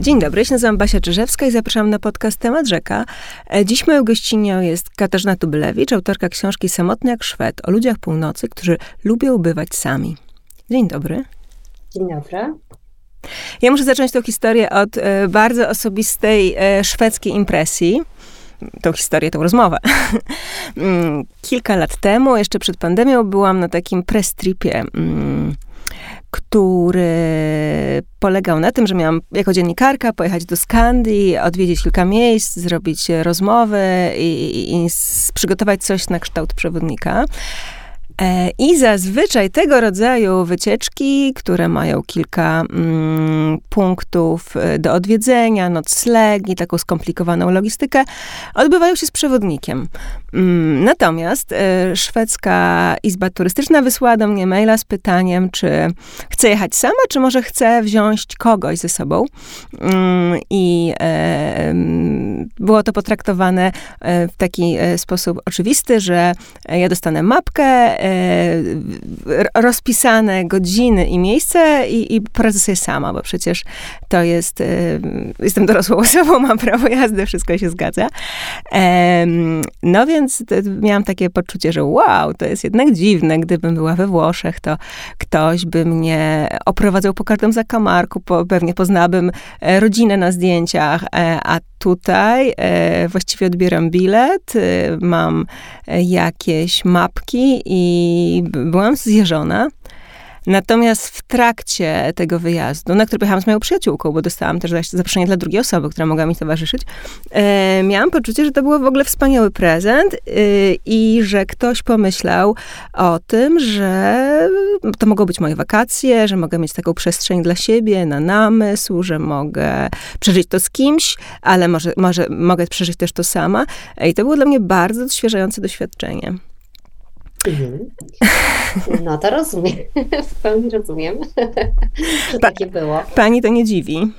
Dzień dobry, ja nazywam Basia Czyżewska i zapraszam na podcast Temat Rzeka. E, dziś moją gościnią jest Katarzyna Tubylewicz, autorka książki Samotny jak Szwed o ludziach północy, którzy lubią bywać sami. Dzień dobry. Dzień dobry. Ja muszę zacząć tą historię od e, bardzo osobistej e, szwedzkiej impresji tą historię, tą rozmowę. Mm, kilka lat temu, jeszcze przed pandemią, byłam na takim press tripie mm, który polegał na tym, że miałam jako dziennikarka pojechać do Skandii, odwiedzić kilka miejsc, zrobić rozmowy i, i, i przygotować coś na kształt przewodnika. E, I zazwyczaj tego rodzaju wycieczki, które mają kilka mm, punktów e, do odwiedzenia, noclegi, taką skomplikowaną logistykę, odbywają się z przewodnikiem. Mm, natomiast e, szwedzka izba turystyczna wysłała do mnie maila z pytaniem, czy chcę jechać sama, czy może chcę wziąć kogoś ze sobą. Mm, I e, było to potraktowane w taki sposób oczywisty, że ja dostanę mapkę, rozpisane godziny i miejsce i, i poradzę sobie sama, bo przecież to jest, e, jestem dorosłą osobą, mam prawo jazdy, wszystko się zgadza. No więc miałam takie poczucie, że wow, to jest jednak dziwne, gdybym była we Włoszech, to ktoś by mnie oprowadzał po każdym zakamarku, po, pewnie poznałabym e, rodzinę na zdjęciach, a tutaj właściwie odbieram bilet, mam jakieś mapki i byłam zjeżona. Natomiast w trakcie tego wyjazdu, na który pojechałam z moją przyjaciółką, bo dostałam też zaproszenie dla drugiej osoby, która mogła mi towarzyszyć, e, miałam poczucie, że to było w ogóle wspaniały prezent e, i że ktoś pomyślał o tym, że to mogą być moje wakacje, że mogę mieć taką przestrzeń dla siebie, na namysł, że mogę przeżyć to z kimś, ale może, może mogę przeżyć też to sama. I to było dla mnie bardzo odświeżające doświadczenie. Mhm. No to rozumiem, w pełni rozumiem, że pa, takie było. Pani to nie dziwi?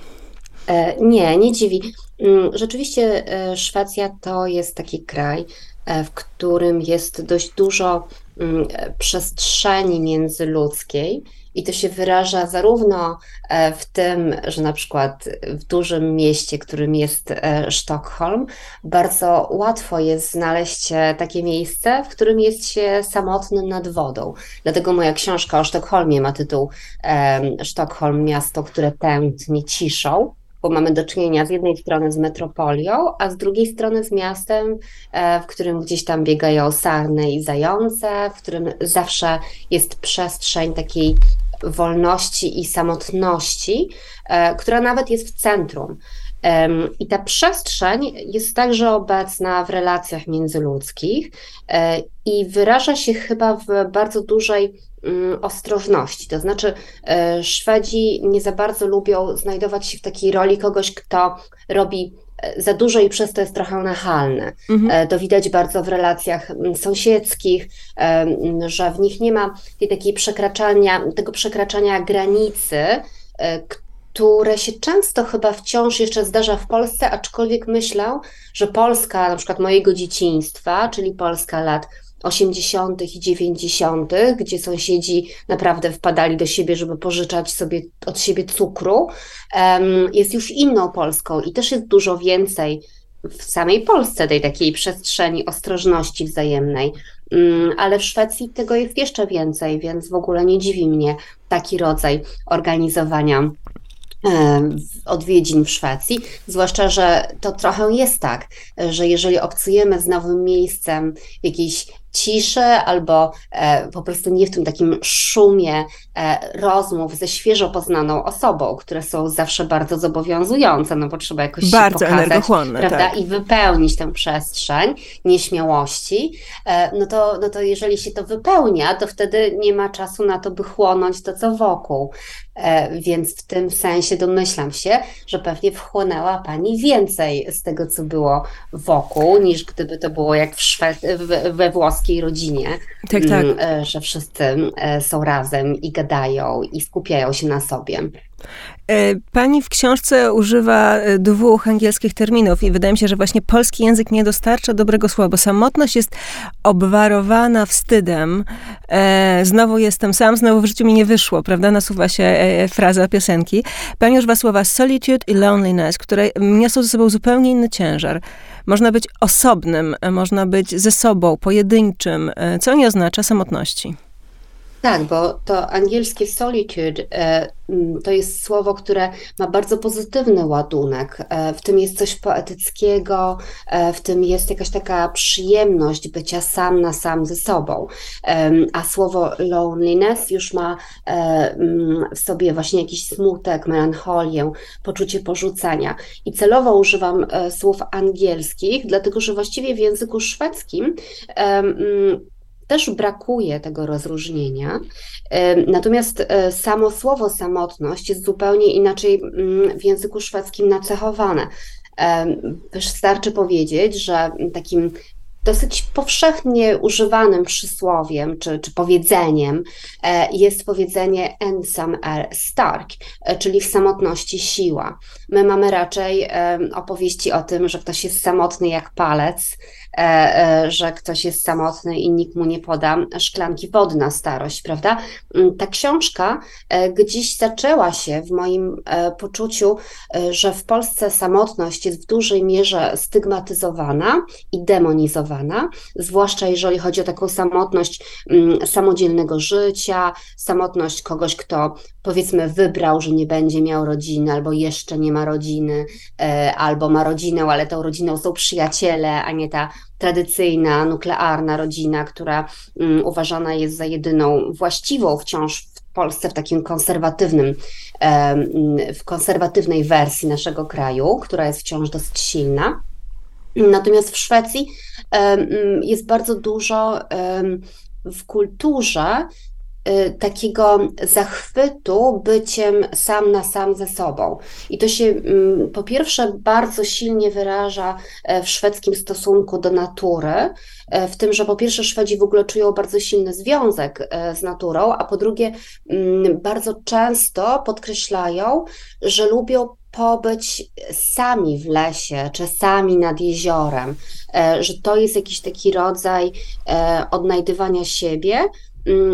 E, nie, nie dziwi. Mm, rzeczywiście e, Szwecja to jest taki kraj, e, w którym jest dość dużo mm, przestrzeni międzyludzkiej i to się wyraża zarówno e, w tym, że na przykład w dużym mieście, którym jest e, Sztokholm, bardzo łatwo jest znaleźć e, takie miejsce, w którym jest się samotnym nad wodą. Dlatego moja książka o Sztokholmie ma tytuł Sztokholm, miasto, które tętni ciszą bo mamy do czynienia z jednej strony z metropolią, a z drugiej strony z miastem, w którym gdzieś tam biegają sarny i zające, w którym zawsze jest przestrzeń takiej wolności i samotności, e, która nawet jest w centrum. I ta przestrzeń jest także obecna w relacjach międzyludzkich e, i wyraża się chyba w bardzo dużej mm, ostrożności. To znaczy, e, Szwedzi nie za bardzo lubią znajdować się w takiej roli kogoś, kto robi za dużo i przez to jest trochę nachalne. Mhm. E, to widać bardzo w relacjach mm, sąsiedzkich, że w nich nie ma tej takiej przekraczania, tego przekraczania granicy, e, które się często chyba wciąż jeszcze zdarza w Polsce, aczkolwiek myślę, że Polska, na przykład mojego dzieciństwa, czyli Polska lat 80. i 90., gdzie sąsiedzi naprawdę wpadali do siebie, żeby pożyczać sobie od siebie cukru, jest już inną Polską i też jest dużo więcej w samej Polsce tej takiej przestrzeni ostrożności wzajemnej. Mm, ale w Szwecji tego jest jeszcze więcej, więc w ogóle nie dziwi mnie taki rodzaj organizowania odwiedzin w Szwecji, zwłaszcza, że to trochę jest tak, że jeżeli obcujemy z nowym miejscem, jakiejś ciszy albo e, po prostu nie w tym takim szumie e, rozmów ze świeżo poznaną osobą, które są zawsze bardzo zobowiązujące, no bo trzeba jakoś bardzo się pokazać, prawda, tak. i wypełnić tę przestrzeń nieśmiałości, e, no to, no to jeżeli się to wypełnia, to wtedy nie ma czasu na to, by chłonąć to, co wokół. Więc w tym sensie domyślam się, że pewnie wchłonęła Pani więcej z tego, co było wokół, niż gdyby to było jak w Szwe- we włoskiej rodzinie, tak, tak. Mm, e, że wszyscy e, są razem i gadają i skupiają się na sobie. E, pani w książce używa e, dwóch angielskich terminów i wydaje mi się, że właśnie polski język nie dostarcza dobrego słowa, bo samotność jest obwarowana wstydem. E, znowu jestem sam, znowu w życiu mi nie wyszło, prawda? Nasuwa się fraza piosenki. Pani używa słowa solitude i loneliness, które niosą ze sobą zupełnie inny ciężar. Można być osobnym, można być ze sobą, pojedynczym, co nie oznacza samotności. Tak, bo to angielskie solitude e, to jest słowo, które ma bardzo pozytywny ładunek. E, w tym jest coś poetyckiego, e, w tym jest jakaś taka przyjemność bycia sam na sam ze sobą. A słowo loneliness już ma w sobie właśnie jakiś smutek, melancholię, poczucie porzucenia. I celowo używam słów angielskich, dlatego że właściwie w języku szwedzkim też brakuje tego rozróżnienia. Natomiast e, samo słowo samotność jest zupełnie inaczej mm, w języku szwedzkim nacechowane. Wystarczy powiedzieć, że takim dosyć powszechnie używanym przysłowiem czy, czy powiedzeniem e, jest powiedzenie ensam er stark, e, czyli w samotności siła. My mamy raczej opowieści o tym, że ktoś jest samotny jak palec, że ktoś jest samotny i nikt mu nie poda szklanki wody na starość, prawda? Mm, ta książka e, gdzieś zaczęła się w moim poczuciu, że w Polsce samotność jest w dużej mierze stygmatyzowana i demonizowana, zwłaszcza jeżeli chodzi o taką samotność mm, samodzielnego życia, samotność kogoś, kto powiedzmy wybrał, że nie będzie miał rodziny, albo jeszcze nie ma rodziny, albo ma rodzinę, ale tą rodziną są przyjaciele, a nie ta tradycyjna, nuklearna rodzina, która um, uważana jest za jedyną właściwą wciąż w Polsce w takim konserwatywnym, w konserwatywnej wersji naszego kraju, która jest wciąż dosyć silna. Natomiast w Szwecji jest bardzo dużo w kulturze takiego zachwytu byciem sam na sam ze sobą. I to się mm, po pierwsze bardzo silnie wyraża e, w szwedzkim stosunku do natury, e, w tym, że po pierwsze Szwedzi w ogóle czują bardzo silny związek e, z naturą, a po drugie mm, bardzo często podkreślają, że lubią pobyć sami w lesie, czy sami nad jeziorem, że to jest jakiś taki rodzaj odnajdywania siebie,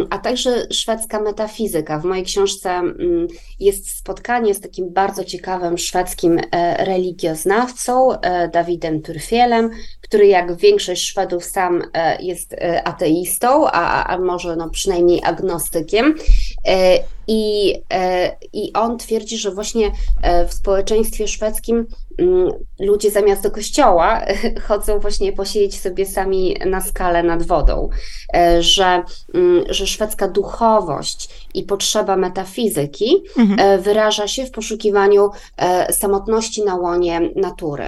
a także szwedzka metafizyka. W mojej książce mm, jest spotkanie z takim bardzo ciekawym szwedzkim e, religioznawcą, e, Dawidem Turfielem, który jak większość Szwedów sam e, jest ateistą, a, a może no przynajmniej agnostykiem. I, I on twierdzi, że właśnie w społeczeństwie szwedzkim mm, ludzie zamiast do kościoła chodzą właśnie posiedzieć sobie sami na skale nad wodą, że, że szwedzka duchowość i potrzeba metafizyki mhm. E, wyraża się w poszukiwaniu e, samotności na łonie natury.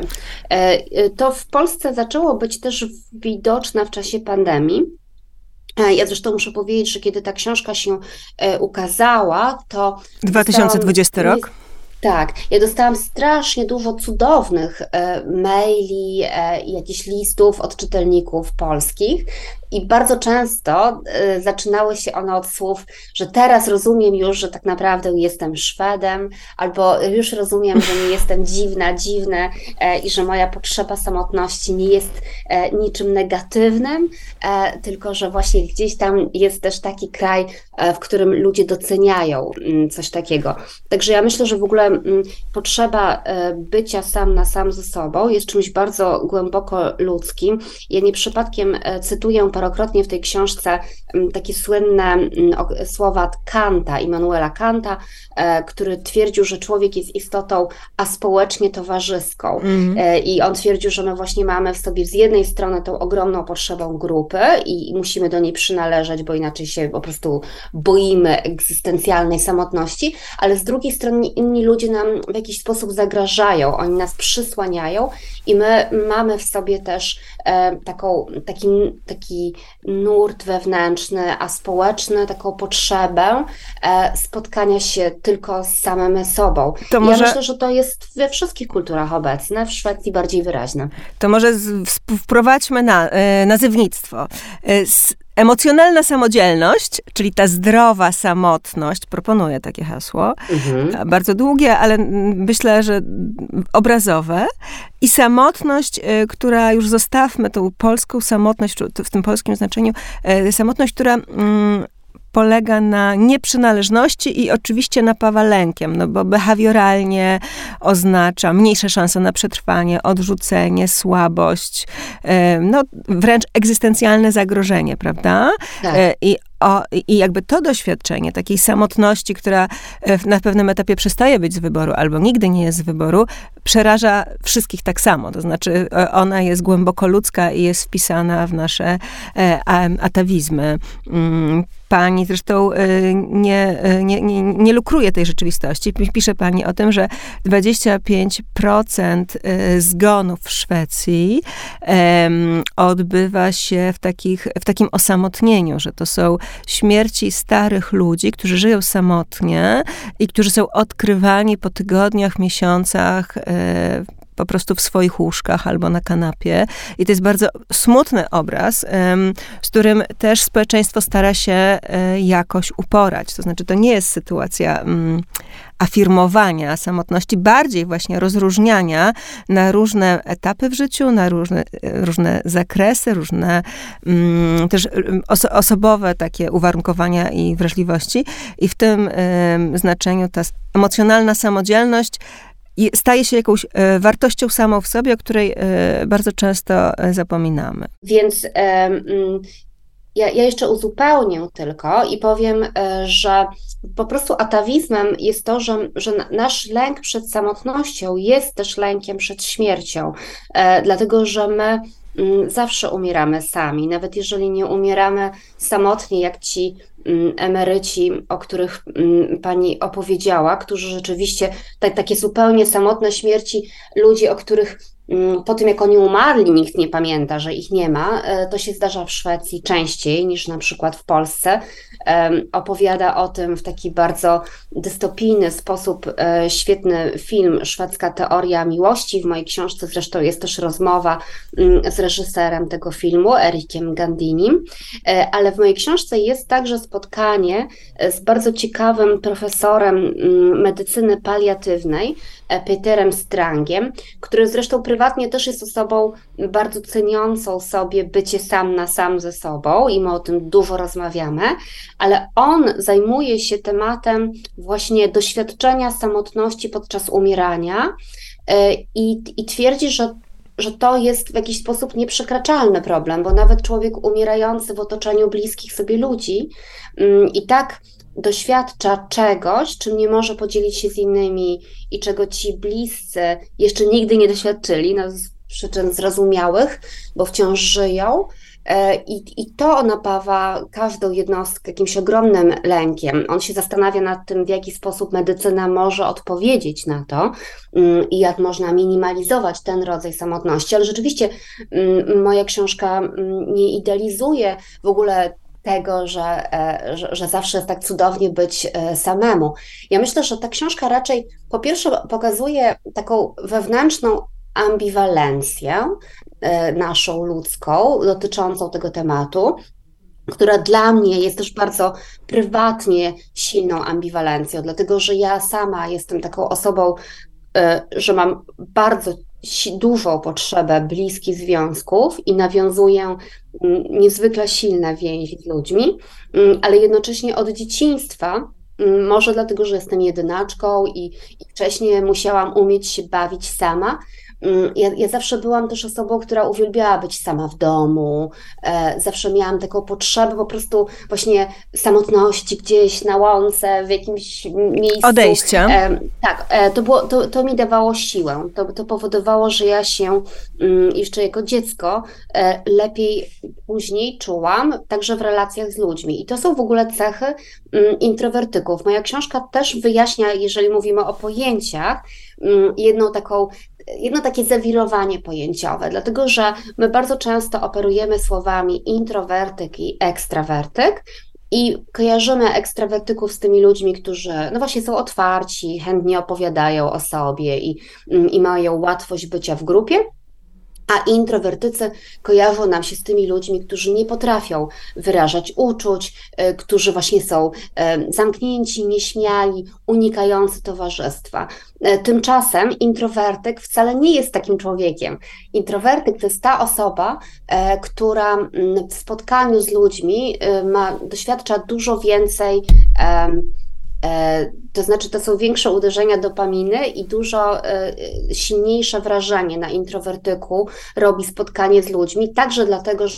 E, to w Polsce zaczęło być też widoczne w czasie pandemii. Ja zresztą muszę powiedzieć, że kiedy ta książka się ukazała, to. 2020 rok? Tak, ja dostałam strasznie dużo cudownych maili jakichś listów od czytelników polskich i bardzo często y, zaczynały się one od słów, że teraz rozumiem już, że tak naprawdę jestem Szwedem, albo już rozumiem, że nie jestem dziwna, dziwne e, i że moja potrzeba samotności nie jest e, niczym negatywnym, e, tylko że właśnie gdzieś tam jest też taki kraj, w którym ludzie doceniają mm, coś takiego. Także ja myślę, że w ogóle mm, potrzeba bycia sam na sam ze sobą jest czymś bardzo głęboko ludzkim. Ja nie przypadkiem cytuję parokrotnie w tej książce mm, takie słynne mm, słowa Kanta, Immanuela Kanta, e, który twierdził, że człowiek jest istotą aspołecznie towarzyską. Mm. I on twierdził, że my właśnie mamy w sobie z jednej strony tą ogromną potrzebą grupy i musimy do niej przynależeć, bo inaczej się po prostu boimy egzystencjalnej samotności, ale z drugiej strony inni ludzie nam w jakiś sposób zagrażają, oni nas przysłaniają i my mamy w sobie też e, taką, taki, taki nurt wewnętrzny, a społeczny, taką potrzebę e, spotkania się tylko z samym sobą. To może... Ja myślę, że to jest we wszystkich kulturach obecne, w Szwecji bardziej wyraźne. To może wprowadźmy na, e, nazywnictwo. Emocjonalna samodzielność, czyli ta zdrowa samotność, proponuję takie hasło, mhm. bardzo długie, ale myślę, że obrazowe. I samotność, y, która już zostawmy tą polską samotność, w tym polskim znaczeniu, y, samotność, która mm, polega na nieprzynależności i oczywiście napawa lękiem, no bo behawioralnie oznacza mniejsze szanse na przetrwanie, odrzucenie, słabość, no wręcz egzystencjalne zagrożenie, prawda? Tak. E, I o, I jakby to doświadczenie takiej samotności, która e, na pewnym etapie przestaje być z wyboru albo nigdy nie jest z wyboru, przeraża wszystkich tak samo. To znaczy, e, ona jest głęboko ludzka i jest wpisana w nasze atawizmy. Pani zresztą nie, nie, nie, nie lukruje tej rzeczywistości. Pisze pani o tym, że 25% zgonów w Szwecji odbywa się w, takich, w takim osamotnieniu, że to są śmierci starych ludzi, którzy żyją samotnie i którzy są odkrywani po tygodniach, miesiącach po prostu w swoich łóżkach albo na kanapie. I to jest bardzo smutny obraz, z którym też społeczeństwo stara się e, jakoś uporać. To znaczy, to nie jest sytuacja mm, afirmowania samotności, bardziej właśnie rozróżniania na różne etapy w życiu, na różne, różne zakresy, różne mm, też oso osobowe takie uwarunkowania i wrażliwości. I w tym y, znaczeniu ta emocjonalna samodzielność staje się jakąś e, wartością samą w sobie, o której e, bardzo często e, zapominamy. Więc ja, ja jeszcze uzupełnię tylko i powiem, że po prostu atawizmem jest to, że, że nasz lęk przed samotnością jest też lękiem przed śmiercią, dlatego że my mm, zawsze umieramy sami, nawet jeżeli nie umieramy samotnie, jak ci Mm, emeryci, o których mm, pani opowiedziała, którzy rzeczywiście tak, takie zupełnie samotne śmierci, ludzi, o których mm, po tym jak oni umarli, nikt nie pamięta, że ich nie ma. E, to się zdarza w Szwecji częściej niż na przykład w Polsce opowiada o tym w taki bardzo dystopijny sposób e, świetny film Szwedzka teoria miłości. W mojej książce zresztą jest też rozmowa mm, z reżyserem tego filmu, Erikiem Gandinim, e, ale w mojej książce jest także spotkanie e, z bardzo ciekawym profesorem mm, medycyny paliatywnej, Peterem Strangiem, który zresztą prywatnie też jest osobą bardzo ceniącą sobie bycie sam na sam ze sobą i my o tym dużo rozmawiamy, ale on zajmuje się tematem właśnie doświadczenia samotności podczas umierania e, i, i twierdzi, że że to jest w jakiś sposób nieprzekraczalny problem, bo nawet człowiek umierający w otoczeniu bliskich sobie ludzi mm, i tak doświadcza czegoś, czym nie może podzielić się z innymi i czego ci bliscy jeszcze nigdy nie doświadczyli, no przyczyn zrozumiałych, bo wciąż żyją, E, I, I to napawa każdą jednostkę jakimś ogromnym lękiem. On się zastanawia nad tym, w jaki sposób medycyna może odpowiedzieć na to mm, i jak można minimalizować ten rodzaj samotności. Ale rzeczywiście mm, moja książka mm, nie idealizuje w ogóle tego, że, e, że, że, zawsze jest tak cudownie być e, samemu. Ja myślę, że ta książka raczej po pierwsze pokazuje taką wewnętrzną ambiwalencję e, naszą ludzką dotyczącą tego tematu, która dla mnie jest też bardzo prywatnie silną ambiwalencją, dlatego że ja sama jestem taką osobą, e, że mam bardzo dużą potrzebę bliskich związków i nawiązuję niezwykle silne więzi z ludźmi, ale jednocześnie od dzieciństwa może dlatego, że jestem jedynaczką i, i, wcześniej musiałam umieć się bawić sama, ja, ja, zawsze byłam też osobą, która uwielbiała być sama w domu. E, zawsze miałam taką potrzebę po prostu właśnie samotności gdzieś na łące, w jakimś miejscu. Odejścia. E, tak, e, to, było, to, to mi dawało siłę. To, to powodowało, że ja się mm, jeszcze jako dziecko lepiej później czułam, także w relacjach z ludźmi. I to są w ogóle cechy mm, introwertyków. Moja książka też wyjaśnia, jeżeli mówimy o pojęciach, jedną taką jedno takie zawirowanie pojęciowe, dlatego że my bardzo często operujemy słowami introwertyk i ekstrawertyk. I kojarzymy ekstrawertyków z tymi ludźmi, którzy no właśnie są otwarci, chętnie opowiadają o sobie i, i mają łatwość bycia w grupie. A introwertycy kojarzą nam się z tymi ludźmi, którzy nie potrafią wyrażać uczuć, e, którzy właśnie są e, zamknięci, nieśmiali, unikający towarzystwa. E, tymczasem introwertyk wcale nie jest takim człowiekiem. Introwertyk to jest ta osoba, która w spotkaniu z ludźmi ma, doświadcza dużo więcej E, to znaczy, to są większe uderzenia dopaminy i dużo e, silniejsze wrażenie na introwertyku robi spotkanie z ludźmi, także dlatego, że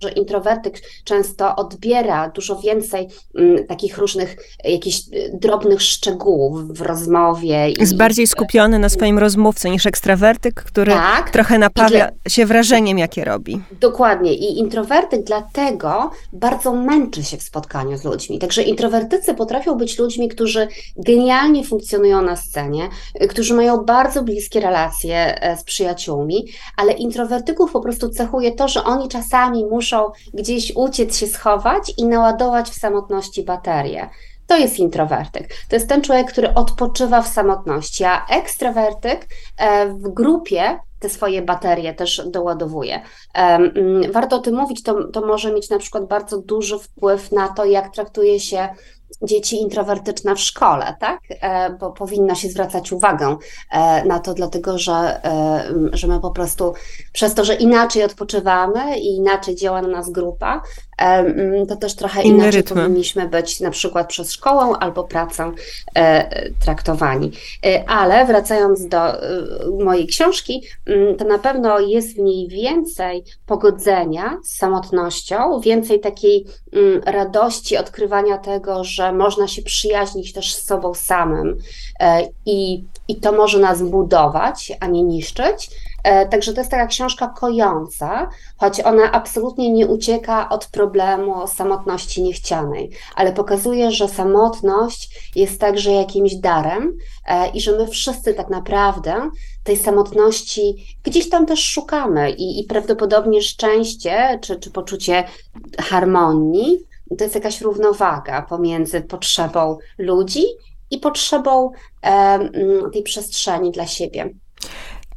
że introwertyk często odbiera dużo więcej m, takich różnych jakichś drobnych szczegółów w rozmowie. Jest i, bardziej skupiony na swoim rozmówcy niż ekstrawertyk, który tak, trochę napawia dla, się wrażeniem, jakie robi. Dokładnie. I introwertyk dlatego bardzo męczy się w spotkaniu z ludźmi. Także introwertycy potrafią być ludźmi, którzy genialnie funkcjonują na scenie, którzy mają bardzo bliskie relacje e, z przyjaciółmi, ale introwertyków po prostu cechuje to, że oni czasami muszą muszą gdzieś uciec się schować i naładować w samotności baterię. To jest introwertyk. To jest ten człowiek, który odpoczywa w samotności, a ekstrawertyk e, w grupie te swoje baterie też doładowuje. Mm, warto o tym mówić, to, to może mieć na przykład bardzo duży wpływ na to, jak traktuje się dzieci introwertyczne w szkole, tak? E, bo powinno się zwracać uwagę e, na to, dlatego że, e, że my po prostu przez to, że inaczej odpoczywamy i inaczej działa na nas grupa, to też trochę Inne inaczej rytmy. powinniśmy być na przykład przez szkołę albo pracę traktowani. Ale wracając do mojej książki, to na pewno jest w niej więcej pogodzenia z samotnością, więcej takiej radości odkrywania tego, że można się przyjaźnić też z sobą samym e, i, i to może nas budować, a nie niszczyć. E, także to jest taka książka kojąca, choć ona absolutnie nie ucieka od problemu samotności niechcianej, ale pokazuje, że samotność jest także jakimś darem e, i że my wszyscy tak naprawdę tej samotności gdzieś tam też szukamy i, i prawdopodobnie szczęście czy, czy poczucie harmonii to jest jakaś równowaga pomiędzy potrzebą ludzi i potrzebą e, tej przestrzeni dla siebie.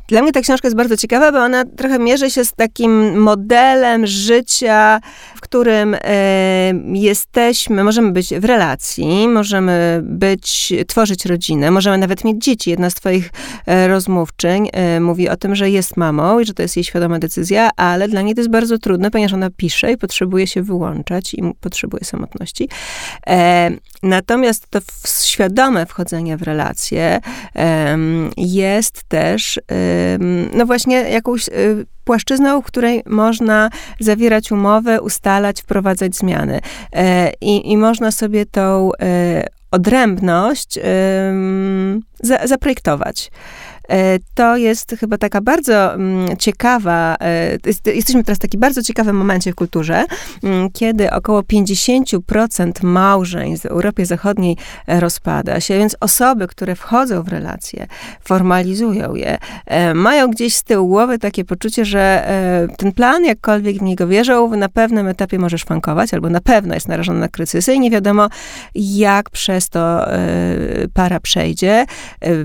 Dla mnie ta książka jest bardzo ciekawa, bo ona trochę mierzy się z takim modelem życia, w którym e, jesteśmy, możemy być w relacji, możemy być, tworzyć rodzinę, możemy nawet mieć dzieci. Jedna z twoich e, rozmówczyń e, mówi o tym, że jest mamą i że to jest jej świadoma decyzja, ale dla niej to jest bardzo trudne, ponieważ ona pisze i potrzebuje się wyłączać i potrzebuje samotności. E, natomiast to świadome wchodzenie w relacje jest też e, no właśnie jakąś y, płaszczyzną, w której można zawierać umowy, ustalać, wprowadzać zmiany. E, I, i można sobie tą e, odrębność zaprojektować. E, to jest chyba taka bardzo mm, ciekawa, e, jesteśmy teraz w takim bardzo ciekawym momencie w kulturze, mm, kiedy około 50% małżeństw w Europie Zachodniej e, rozpada się, więc osoby, które wchodzą w relacje, formalizują je, mają gdzieś z tyłu głowy takie poczucie, że ten plan, jakkolwiek w niego wierzą, na pewnym etapie może szwankować, albo na pewno jest narażony na kryzysy i nie wiadomo, jak przez to para przejdzie.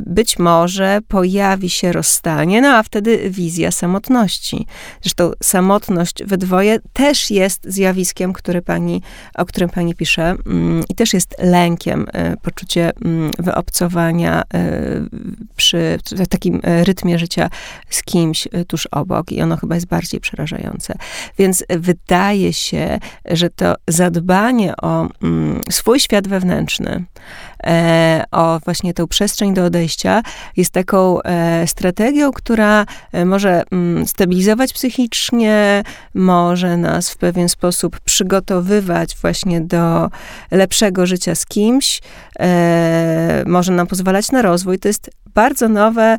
Być może pojawi pojawi się rozstanie, no a wtedy wizja samotności. Zresztą samotność we dwoje też jest zjawiskiem, który pani, o którym pani pisze mm, i też jest lękiem, e, poczucie mm, wyobcowania e, przy takim e, rytmie życia z kimś tuż obok i ono chyba jest bardziej przerażające. Więc wydaje się, że to zadbanie o mm, swój świat wewnętrzny, o właśnie tę przestrzeń do odejścia jest taką E, strategią, która e, może mm, stabilizować psychicznie, może nas w pewien sposób przygotowywać właśnie do lepszego życia z kimś, e, może nam pozwalać na rozwój. To jest bardzo nowe,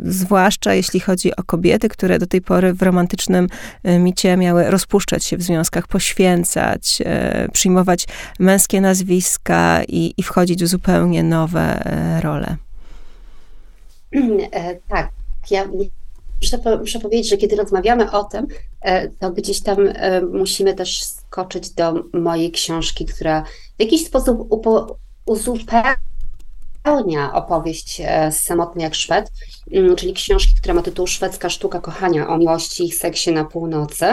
zwłaszcza jeśli chodzi o kobiety, które do tej pory w romantycznym micie miały rozpuszczać się w związkach, poświęcać, przyjmować męskie nazwiska i, i wchodzić w zupełnie nowe role. E, tak, ja muszę, muszę powiedzieć, że kiedy rozmawiamy o tym, e, to gdzieś tam e, musimy też skoczyć do mojej książki, która w jakiś sposób uzupełnia uzupełnia opowieść z Samotny jak Szwed, mm, czyli książki, która ma tytuł Szwedzka sztuka kochania o miłości i seksie na północy,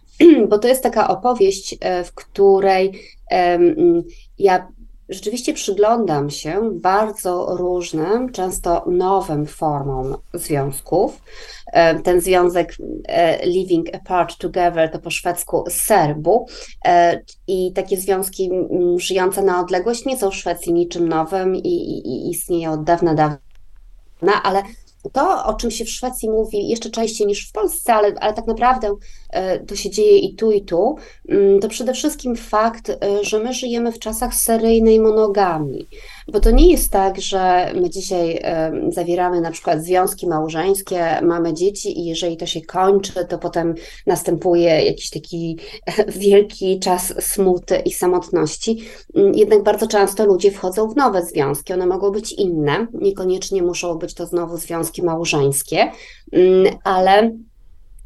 bo to jest taka opowieść, w której ja rzeczywiście przyglądam się bardzo różnym, często nowym formom związków. E, ten związek e, Living Apart Together to po szwedzku serbu e, i takie związki żyjące na odległość nie są w Szwecji niczym nowym i, i, i istnieją od dawna, dawna, ale to, o czym się w Szwecji mówi jeszcze częściej niż w Polsce, ale, ale tak naprawdę e, to się dzieje i tu, i tu, mm, to przede wszystkim fakt, e, że my żyjemy w czasach seryjnej monogami. Bo to nie jest tak, że my dzisiaj zawieramy na przykład związki małżeńskie, mamy dzieci i jeżeli to się kończy, to potem następuje jakiś taki wielki czas smuty i samotności. Mm, jednak bardzo często ludzie wchodzą w nowe związki. One mogą być inne, niekoniecznie muszą być to znowu związki małżeńskie, mm, ale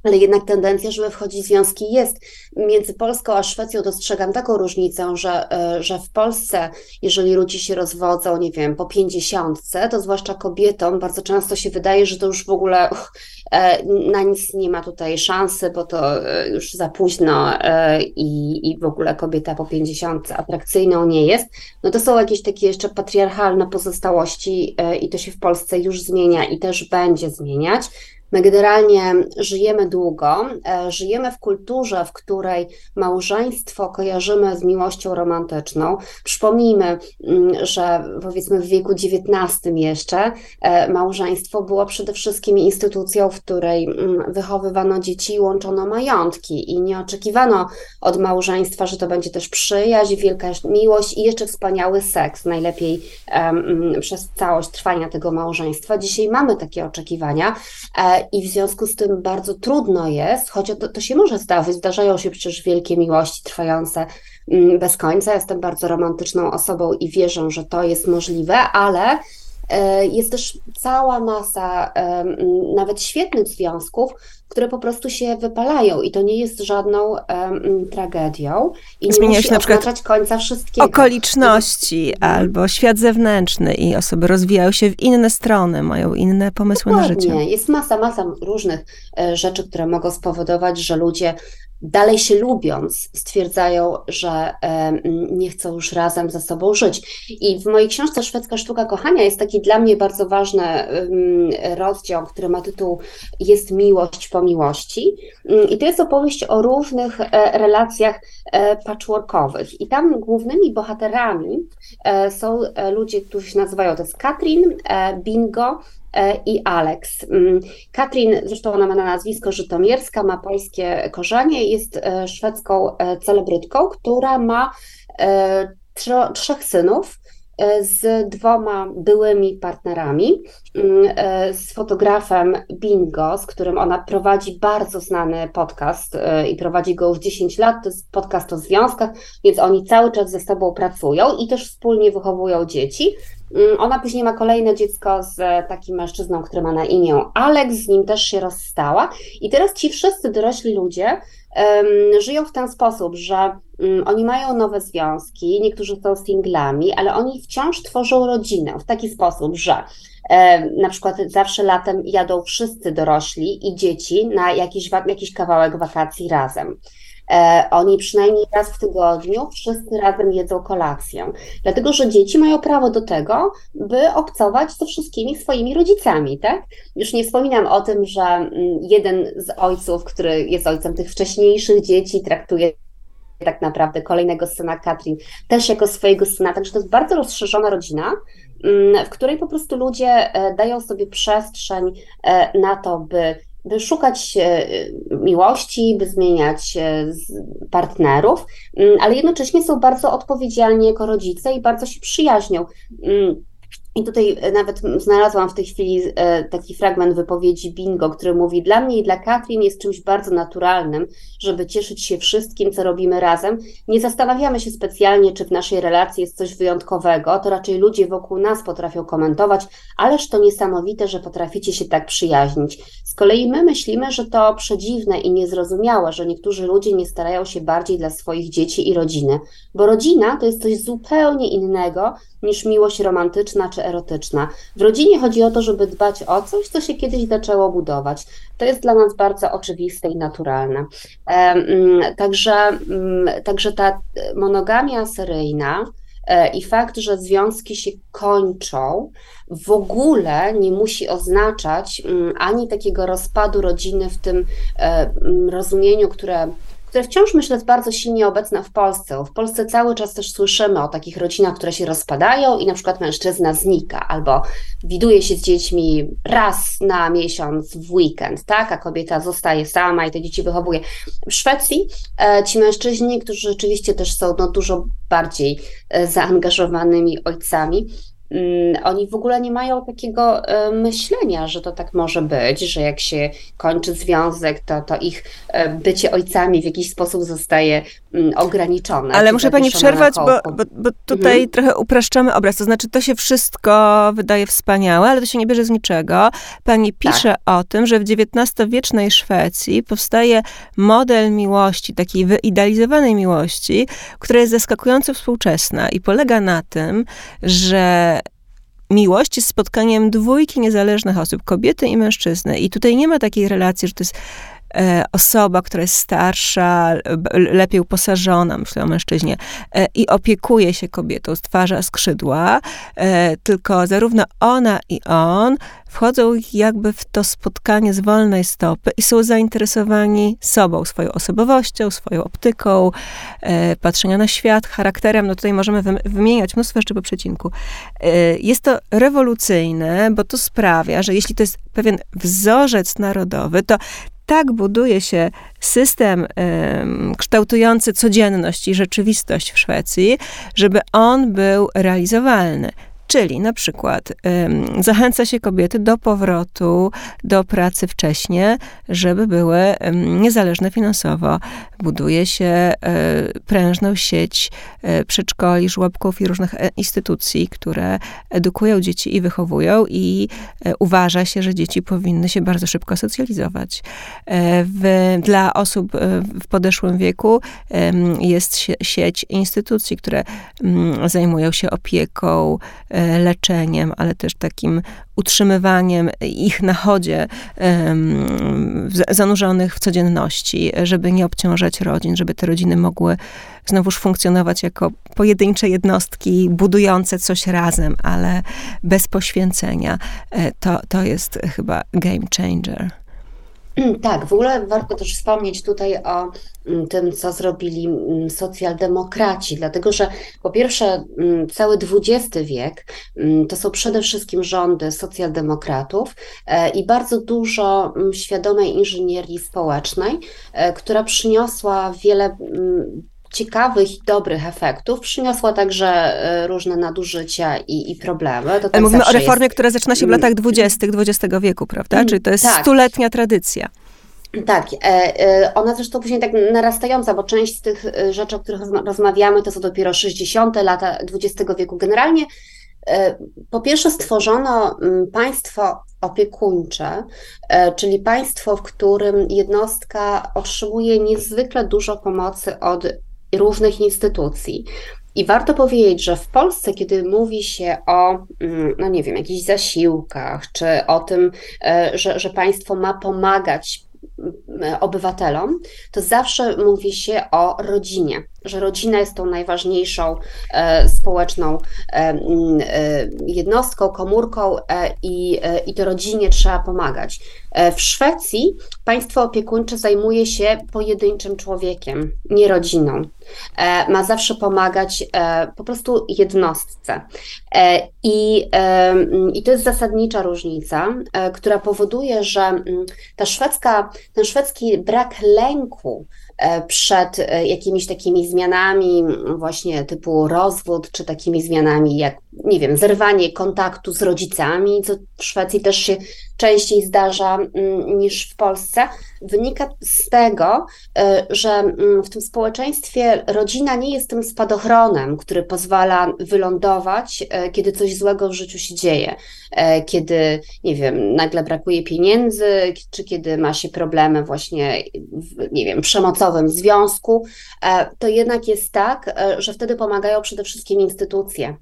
ale jednak tendencja, żeby wchodzić w związki jest. Między Polską a Szwecją dostrzegam taką różnicę, że, e, że w Polsce, jeżeli ludzie się rozwodzą, nie wiem, po pięćdziesiątce, to zwłaszcza kobietom bardzo często się wydaje, że to już w ogóle uch, e, na nic nie ma tutaj szansy, bo to e, już za późno i, i w ogóle kobieta po pięćdziesiątce atrakcyjną nie jest. No to są jakieś takie jeszcze patriarchalne pozostałości i to się w Polsce już zmienia i też będzie zmieniać. My generalnie żyjemy długo, e, żyjemy w kulturze, w której małżeństwo kojarzymy z miłością romantyczną. Przypomnijmy, mm, że powiedzmy w wieku XIX jeszcze e, małżeństwo było przede wszystkim instytucją, w której mm, wychowywano dzieci i łączono majątki i nie oczekiwano od małżeństwa, że to będzie też przyjaźń, wielka miłość i jeszcze wspaniały seks, najlepiej um, przez całość trwania tego małżeństwa. Dzisiaj mamy takie oczekiwania e, i w związku z tym bardzo trudno jest, choć to, to się może zdarzyć, zdarzają się przecież wielkie miłości trwające mm, bez końca. Jestem bardzo romantyczną osobą i wierzę, że to jest możliwe, ale e, jest też cała masa nawet świetnych związków, które po prostu się wypalają i to nie jest żadną um, tragedią i nie Zmienia musi na przykład końca wszystkiego. okoliczności albo świat zewnętrzny i osoby rozwijają się w inne strony, mają inne pomysły Dokładnie. na życie. Jest masa, masa różnych e, rzeczy, które mogą spowodować, że ludzie dalej się lubiąc, stwierdzają, że nie chcą już razem ze sobą żyć. I w mojej książce Szwedzka Sztuka Kochania jest taki dla mnie bardzo ważny rozdział, który ma tytuł Jest miłość po miłości. Mm, I to jest opowieść o różnych e, relacjach e, patchworkowych. I tam głównymi bohaterami e, są ludzie, którzy się nazywają, to jest Katrin, Bingo, i Alex. Mm, Katrin, zresztą ona ma na nazwisko Żytomierska, ma polskie korzenie, jest e, szwedzką e, celebrytką, która ma trzech synów z dwoma byłymi partnerami, mm, z fotografem Bingo, z którym ona prowadzi bardzo znany podcast i prowadzi go już 10 lat. To jest podcast o związkach, więc oni cały czas ze sobą pracują i też wspólnie wychowują dzieci. Mm, ona później ma kolejne dziecko z takim mężczyzną, który ma na imię Alex, z nim też się rozstała. I teraz ci wszyscy dorośli ludzie żyją w ten sposób, że um, oni mają nowe związki, niektórzy są singlami, ale oni wciąż tworzą rodzinę w taki sposób, że na przykład zawsze latem jadą wszyscy dorośli i dzieci na jakiś, jakiś kawałek wakacji razem. E, oni przynajmniej raz w tygodniu wszyscy razem jedzą kolację, dlatego że dzieci mają prawo do tego, by obcować ze wszystkimi swoimi rodzicami, tak? Już nie wspominam o tym, że mm, jeden z ojców, który jest ojcem tych wcześniejszych dzieci, traktuje tak naprawdę kolejnego syna Katrin też jako swojego syna, także to jest bardzo rozszerzona rodzina, mm, w której po prostu ludzie e, dają sobie przestrzeń e, na to, by by szukać miłości, by zmieniać partnerów, mm, ale jednocześnie są bardzo odpowiedzialni jako rodzice i bardzo się przyjaźnią. I tutaj e, nawet znalazłam w tej chwili e, taki fragment wypowiedzi Bingo, który mówi: Dla mnie i dla Katrin jest czymś bardzo naturalnym, żeby cieszyć się wszystkim, co robimy razem. Nie zastanawiamy się specjalnie, czy w naszej relacji jest coś wyjątkowego, to raczej ludzie wokół nas potrafią komentować, ależ to niesamowite, że potraficie się tak przyjaźnić. Z kolei my myślimy, że to przedziwne i niezrozumiałe, że niektórzy ludzie nie starają się bardziej dla swoich dzieci i rodziny, bo rodzina to jest coś zupełnie innego niż miłość romantyczna czy czy erotyczna. W rodzinie chodzi o to, żeby dbać o coś, co się kiedyś zaczęło budować. To jest dla nas bardzo oczywiste i naturalne. Mm, także, mm, także ta monogamia seryjna e, i fakt, że związki się kończą, w ogóle nie musi oznaczać mm, ani takiego rozpadu rodziny w tym e, rozumieniu, które które wciąż myślę jest bardzo silnie obecne w Polsce. W Polsce cały czas też słyszymy o takich rodzinach, które się rozpadają i na przykład mężczyzna znika albo widuje się z dziećmi raz na miesiąc w weekend, tak, a kobieta zostaje sama i te dzieci wychowuje. W Szwecji e, ci mężczyźni, którzy rzeczywiście też są no, dużo bardziej e, zaangażowanymi ojcami, oni w ogóle nie mają takiego e, myślenia, że to tak może być, że jak się kończy związek, to, to ich e, bycie ojcami w jakiś sposób zostaje mm, ograniczone. Ale muszę pani przerwać, bo, bo, bo tutaj mhm. trochę upraszczamy obraz. To znaczy, to się wszystko wydaje wspaniałe, ale to się nie bierze z niczego. Pani pisze tak. o tym, że w XIX-wiecznej Szwecji powstaje model miłości, takiej wyidealizowanej miłości, która jest zaskakująco współczesna i polega na tym, że miłość jest spotkaniem dwójki niezależnych osób, kobiety i mężczyzny. I tutaj nie ma takiej relacji, że to jest osoba, która jest starsza, lepiej uposażona, myślę o mężczyźnie, e, i opiekuje się kobietą, stwarza skrzydła, e, tylko zarówno ona i on wchodzą jakby w to spotkanie z wolnej stopy i są zainteresowani sobą, swoją osobowością, swoją optyką, patrzenia na świat, charakterem. No tutaj możemy wymieniać mnóstwo jeszcze po przecinku. Jest to rewolucyjne, bo to sprawia, że jeśli to jest pewien wzorzec narodowy, to tak buduje się system kształtujący codzienność i rzeczywistość w Szwecji, żeby on był realizowalny. Czyli na przykład zachęca się kobiety do powrotu do pracy wcześniej, żeby były niezależne finansowo. Buduje się e, prężną sieć e, przedszkoli, żłobków i różnych e, instytucji, które edukują dzieci i wychowują i uważa się, że dzieci powinny się bardzo szybko socjalizować. W, dla osób w podeszłym wieku jest sieć instytucji, które mm, zajmują się opieką, leczeniem, ale też takim utrzymywaniem ich na chodzie, zanurzonych w codzienności, żeby nie obciążać rodzin, żeby te rodziny mogły znowuż funkcjonować jako pojedyncze jednostki budujące coś razem, ale bez poświęcenia. E, to, to jest chyba game changer. Tak, w ogóle warto też wspomnieć tutaj o mm, tym, co zrobili mm, socjaldemokraci, dlatego że po pierwsze mm, cały XX wiek to są przede wszystkim rządy socjaldemokratów e, i bardzo dużo świadomej inżynierii społecznej, e, która przyniosła wiele ciekawych i dobrych efektów, przyniosła także e, różne nadużycia i, i problemy. To tak mówimy o reformie, jest... która zaczyna się w latach dwudziestych XX wieku, prawda? Mm, Czyli to jest tak. stuletnia tradycja. Tak, e, e, ona zresztą później tak narastająca, bo część z tych rzeczy, o których rozmawiamy, to są dopiero 60. lata XX wieku. Generalnie po pierwsze stworzono mm, państwo opiekuńcze, czyli państwo, w którym jednostka otrzymuje niezwykle dużo pomocy od różnych instytucji. I warto powiedzieć, że w Polsce, kiedy mówi się o, mm, no nie wiem, jakichś zasiłkach, czy o tym, e, że, że państwo ma pomagać mm, obywatelom, to zawsze mówi się o rodzinie że rodzina jest tą najważniejszą e, społeczną e, e, jednostką, komórką e, i, e, i to rodzinie trzeba pomagać. E, w Szwecji państwo opiekuńcze zajmuje się pojedynczym człowiekiem, nie rodziną. Ma zawsze pomagać po prostu jednostce. I, I to jest zasadnicza różnica, która powoduje, że ta szwedzka, ten szwedzki brak lęku przed e, jakimiś takimi zmianami, właśnie typu rozwód, czy takimi zmianami jak, nie wiem, zerwanie kontaktu z rodzicami, co w Szwecji też się częściej zdarza mm, niż w Polsce, wynika z tego, e, że mm, w tym społeczeństwie rodzina nie jest tym spadochronem, który pozwala wylądować, kiedy coś złego w życiu się dzieje, kiedy, nie wiem, nagle brakuje pieniędzy, czy kiedy ma się problemy właśnie, nie wiem, przemocowe finansowym związku, to jednak jest tak, że wtedy pomagają przede wszystkim instytucje.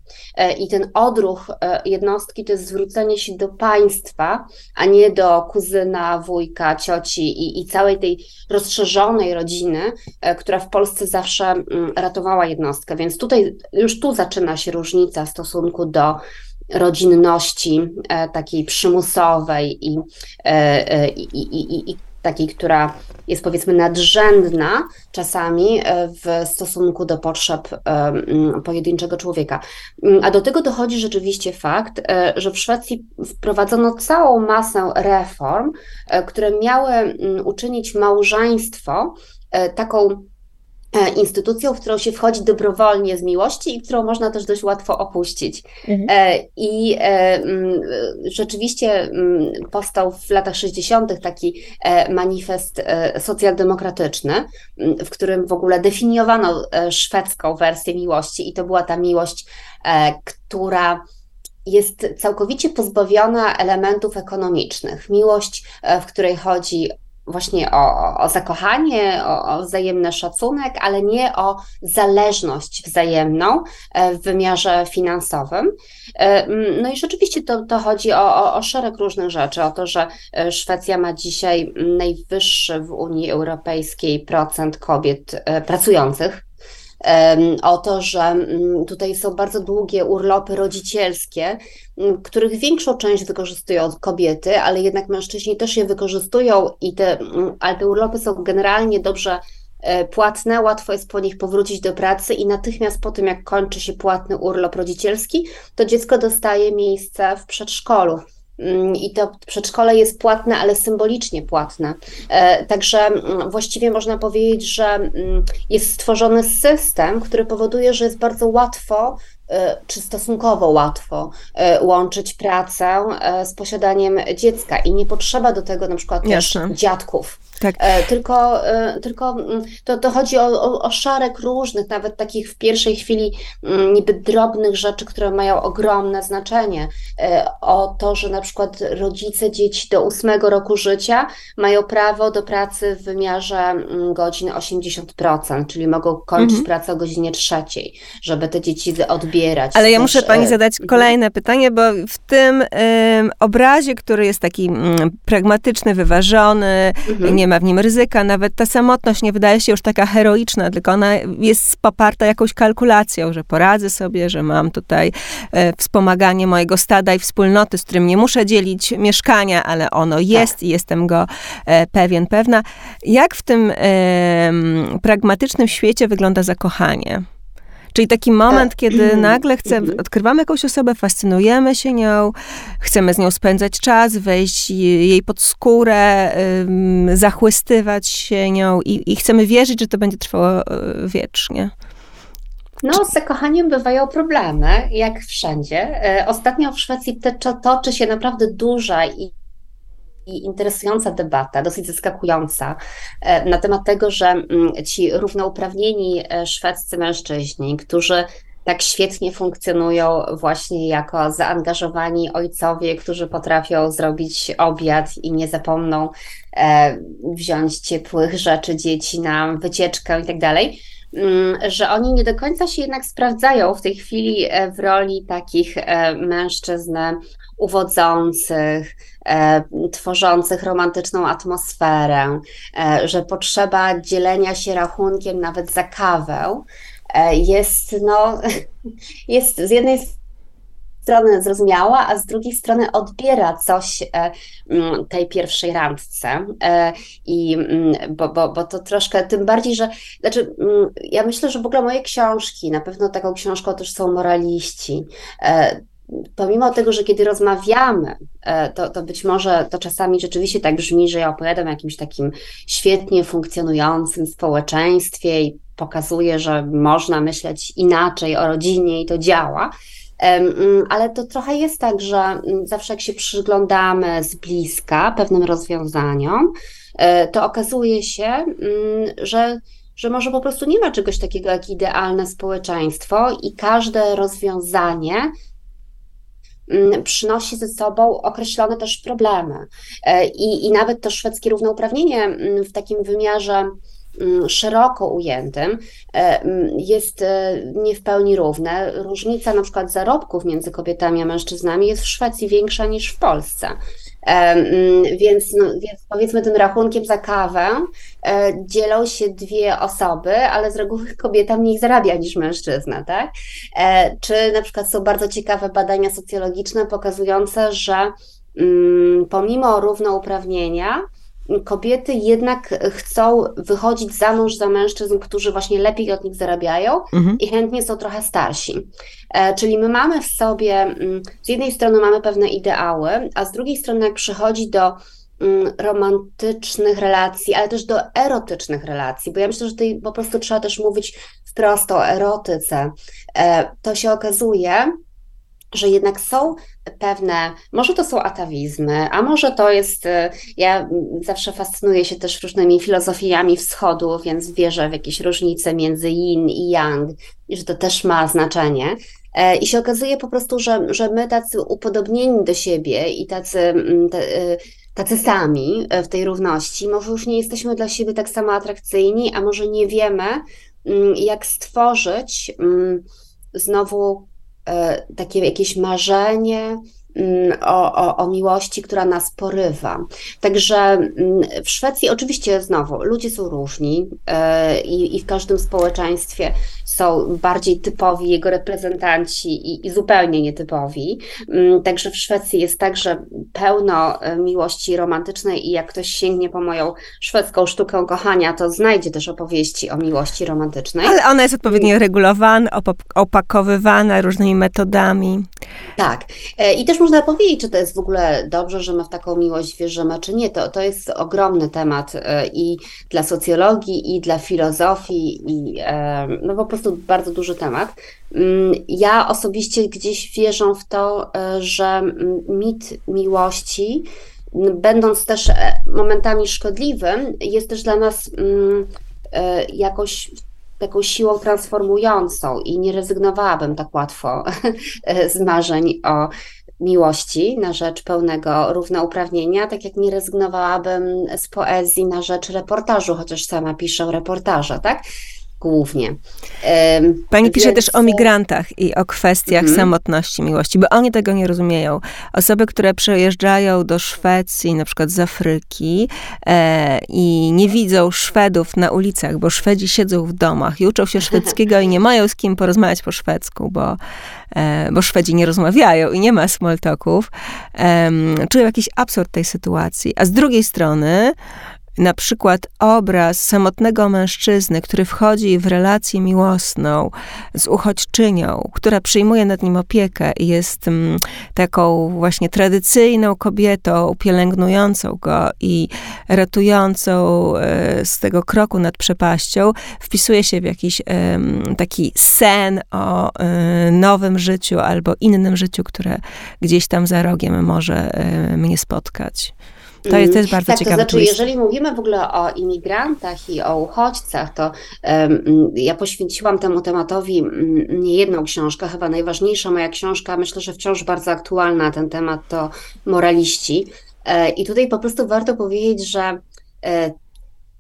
I ten odruch jednostki to jest zwrócenie się do państwa, a nie do kuzyna, wujka, cioci i, i całej tej rozszerzonej rodziny, która w Polsce zawsze mm, ratowała jednostkę. Więc tutaj już tu zaczyna się różnica w stosunku do rodzinności e, takiej przymusowej i, e, e, i, i, i takiej, która jest powiedzmy nadrzędna czasami w stosunku do potrzeb pojedynczego człowieka. Mm, a do tego dochodzi rzeczywiście fakt, że w Szwecji wprowadzono całą masę reform, które miały mm, uczynić małżeństwo taką E, instytucją, w którą się wchodzi dobrowolnie z miłości i którą można też dość łatwo opuścić. Mhm. E, I e, rzeczywiście powstał w latach 60. taki manifest socjaldemokratyczny, w którym w ogóle definiowano szwedzką wersję miłości i to była ta miłość, która jest całkowicie pozbawiona elementów ekonomicznych. Miłość, w której chodzi właśnie o, o zakochanie, o, o, wzajemny szacunek, ale nie o zależność wzajemną e, w wymiarze finansowym. E, no i rzeczywiście to, to chodzi o, o, o szereg różnych rzeczy, o to, że e, Szwecja ma dzisiaj najwyższy w Unii Europejskiej procent kobiet pracujących o to, że mm, tutaj są bardzo długie urlopy rodzicielskie, mm, których większą część wykorzystują kobiety, ale jednak mężczyźni też je wykorzystują i te, mm, ale te urlopy są generalnie dobrze e, płatne, łatwo jest po nich powrócić do pracy i natychmiast po tym, jak kończy się płatny urlop rodzicielski, to dziecko dostaje miejsce w przedszkolu. Mm, i to przedszkole jest płatne, ale symbolicznie płatne. E, także mm, właściwie można powiedzieć, że mm, jest stworzony system, który powoduje, że jest bardzo łatwo e, czy stosunkowo łatwo e, łączyć pracę z posiadaniem dziecka i nie potrzeba do tego na przykład Jasne. dziadków. Tak. E, tylko, e, tylko mm, to, to chodzi o, o, o, szereg różnych, nawet takich w pierwszej chwili mm, niby drobnych rzeczy, które mają ogromne znaczenie. E, o to, że na przykład rodzice dzieci do ósmego roku życia mają prawo do pracy w wymiarze mm, godzin 80%, czyli mogą kończyć mhm. pracę o godzinie trzeciej, żeby te dzieci odbierać. Ale ja muszę pani zadać mhm. kolejne pytanie, bo w tym obrazie, który jest taki pragmatyczny, wyważony, mhm. nie ma w nim ryzyka, nawet ta samotność nie wydaje się już taka heroiczna, tylko ona jest poparta jakąś kalkulacją, że poradzę sobie, że mam tutaj e, wspomaganie mojego stada i wspólnoty, z którym nie muszę dzielić mieszkania, ale ono jest tak. i jestem go e, pewien, pewna. Jak w tym e, pragmatycznym świecie wygląda zakochanie? Czyli taki moment, kiedy mhm. nagle chce, mhm. odkrywamy jakąś osobę, fascynujemy się nią, chcemy z nią spędzać czas, wejść jej pod skórę, zachłystywać się nią i, i chcemy wierzyć, że to będzie trwało e, wiecznie. No, z zakochaniem bywają problemy, jak wszędzie. E, ostatnio w Szwecji toczy się naprawdę duża i i interesująca debata, dosyć zaskakująca, e, na temat tego, że mm, ci równouprawnieni e, szwedzcy mężczyźni, którzy tak świetnie funkcjonują właśnie jako zaangażowani ojcowie, którzy potrafią zrobić obiad i nie zapomną e, wziąć ciepłych rzeczy dzieci na wycieczkę i tak dalej Mm, że oni nie do końca się jednak sprawdzają w tej chwili w roli takich mężczyzn uwodzących, tworzących romantyczną atmosferę, że potrzeba dzielenia się rachunkiem nawet za kawę jest, no, jest z jednej strony zrozumiała, a z drugiej strony odbiera coś e, mm, tej pierwszej randce. E, I mm, bo, bo, bo to troszkę, tym bardziej, że znaczy, mm, ja myślę, że w ogóle moje książki, na pewno taką książką też są moraliści e, pomimo tego, że kiedy rozmawiamy, to, to być może to czasami rzeczywiście tak brzmi, że ja opowiadam o jakimś takim świetnie funkcjonującym społeczeństwie i pokazuję, że można myśleć inaczej o rodzinie i to działa. Mm, ale to trochę jest tak, że mm, zawsze jak się przyglądamy z bliska pewnym rozwiązaniom, e, to okazuje się, mm, że, że może po prostu nie ma czegoś takiego jak idealne społeczeństwo i każde rozwiązanie przynosi ze sobą określone też problemy. E, I, i nawet to szwedzkie równouprawnienie w takim wymiarze mm, szeroko ujętym jest nie w pełni równe. Różnica na przykład zarobków między kobietami a mężczyznami jest w Szwecji większa niż w Polsce. Mm, więc, no, więc powiedzmy tym rachunkiem za kawę e, dzielą się dwie osoby, ale z reguły kobieta mniej zarabia niż mężczyzna, tak? E, czy na przykład są bardzo ciekawe badania socjologiczne pokazujące, że mm, pomimo równouprawnienia, kobiety jednak chcą wychodzić za mąż za mężczyzn, którzy właśnie lepiej od nich zarabiają mhm. i chętnie są trochę starsi. E, czyli my mamy w sobie, mm, z jednej strony mamy pewne ideały, a z drugiej strony jak przychodzi do mm, romantycznych relacji, ale też do erotycznych relacji, bo ja myślę, że tutaj po prostu trzeba też mówić wprost o erotyce. E, to się okazuje, że jednak są pewne, może to są atawizmy, a może to jest, y, ja zawsze fascynuję się też różnymi filozofiami wschodu, więc wierzę w jakieś różnice między yin i yang, i że to też ma znaczenie. E, I się okazuje po prostu, że, że my tacy upodobnieni do siebie i tacy, mm, y, tacy sami w tej równości, może już nie jesteśmy dla siebie tak samo atrakcyjni, a może nie wiemy, mm, jak stworzyć mm, znowu E, takie jakieś marzenie o, o, o miłości, która nas porywa. Także mm, w Szwecji oczywiście znowu ludzie są różni e, i, i w każdym społeczeństwie są bardziej typowi jego reprezentanci i, i, zupełnie nietypowi. Mm, także w Szwecji jest także pełno e, miłości romantycznej i jak ktoś sięgnie po moją szwedzką sztukę kochania, to znajdzie też opowieści o miłości romantycznej. Ale ona jest odpowiednio regulowana, opakowywana różnymi metodami. Tak. E, I też można powiedzieć, czy to jest w ogóle dobrze, że my w taką miłość wierzymy, czy nie. To, to jest ogromny temat e, i dla socjologii, i dla filozofii, i no po prostu bardzo duży temat. Mm, ja osobiście gdzieś wierzę w to, e, że mit miłości, będąc też e, momentami szkodliwym, jest też dla nas e, jakoś taką siłą transformującą i nie rezygnowałabym tak łatwo z marzeń o miłości na rzecz pełnego równouprawnienia, tak jak nie rezygnowałabym z poezji na rzecz reportażu, chociaż sama piszę reportaże, tak? Głównie. Pani Więc... pisze też o migrantach i o kwestiach mhm. samotności miłości, bo oni tego nie rozumieją. Osoby, które przejeżdżają do Szwecji, na przykład z Afryki e, i nie widzą Szwedów na ulicach, bo Szwedzi siedzą w domach i uczą się szwedzkiego i nie mają z kim porozmawiać po szwedzku, bo, e, bo Szwedzi nie rozmawiają i nie ma small talków, e, czują jakiś absurd tej sytuacji. A z drugiej strony na przykład obraz samotnego mężczyzny, który wchodzi w relację miłosną z uchodźczynią, która przyjmuje nad nim opiekę i jest mm, taką właśnie tradycyjną kobietą, pielęgnującą go i ratującą e, z tego kroku nad przepaścią, wpisuje się w jakiś taki sen o e, nowym życiu albo innym życiu, które gdzieś tam za rogiem może e, mnie spotkać. To jest, to jest bardzo tak, ciekawe. To znaczy, jeżeli mówimy w ogóle o imigrantach i o uchodźcach, to um, ja poświęciłam temu tematowi nie jedną książkę, chyba najważniejsza moja książka, myślę, że wciąż bardzo aktualna na ten temat, to Moraliści. E, I tutaj po prostu warto powiedzieć, że e,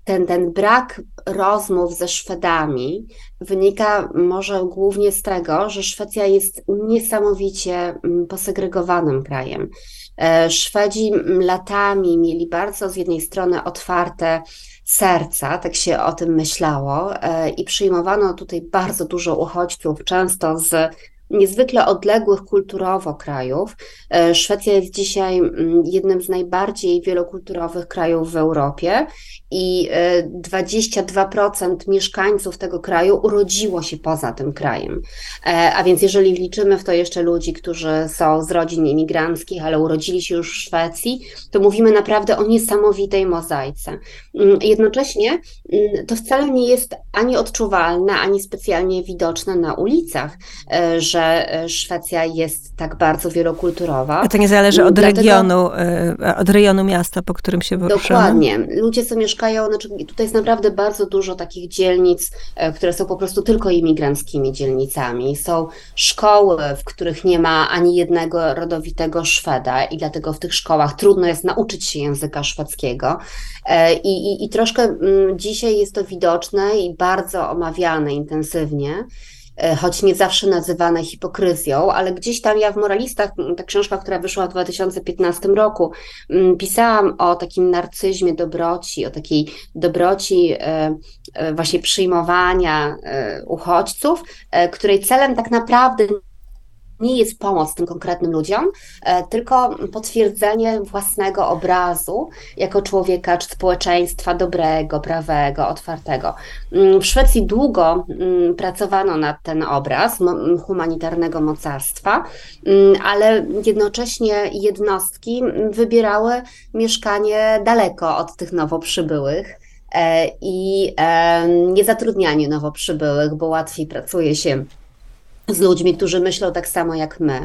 ten, ten brak rozmów ze Szwedami wynika może głównie z tego, że Szwecja jest niesamowicie posegregowanym krajem. E, Szwedzi latami mieli bardzo z jednej strony otwarte serca, tak się o tym myślało, e, i przyjmowano tutaj bardzo dużo uchodźców, często z niezwykle odległych kulturowo krajów. E, Szwecja jest dzisiaj mm, jednym z najbardziej wielokulturowych krajów w Europie i 22% e, mieszkańców tego kraju urodziło się poza tym krajem. E, a więc jeżeli wliczymy w to jeszcze ludzi, którzy są z rodzin imigranckich, ale urodzili się już w Szwecji, to mówimy naprawdę o niesamowitej mozaice. Mm, jednocześnie mm, to wcale nie jest ani odczuwalne, ani specjalnie widoczne na ulicach, że że Szwecja jest tak bardzo wielokulturowa. A to nie zależy od Dlatego, regionu, od rejonu miasta, po którym się poruszamy? Dokładnie. Ludzie, co mieszkają, znaczy tutaj jest naprawdę bardzo dużo takich dzielnic, które są po prostu tylko imigranckimi dzielnicami. Są szkoły, w których nie ma ani jednego rodowitego Szweda i dlatego w tych szkołach trudno jest nauczyć się języka szwedzkiego. I, i, i troszkę mm, dzisiaj jest to widoczne i bardzo omawiane intensywnie e, choć nie zawsze nazywane hipokryzją, ale gdzieś tam ja w Moralistach, ta książka, która wyszła w 2015 roku, pisałam o takim narcyzmie dobroci, o takiej dobroci e, e, właśnie przyjmowania uchodźców, której celem tak naprawdę nie jest pomoc tym konkretnym ludziom, e, tylko potwierdzenie własnego obrazu jako człowieka czy społeczeństwa dobrego, prawego, otwartego. Mm, w Szwecji długo mm, pracowano nad ten obraz humanitarnego mocarstwa, mm, ale jednocześnie jednostki wybierały mieszkanie daleko od tych nowo przybyłych e, i nie zatrudnianie nowo przybyłych, bo łatwiej pracuje się z ludźmi, którzy myślą tak samo jak my.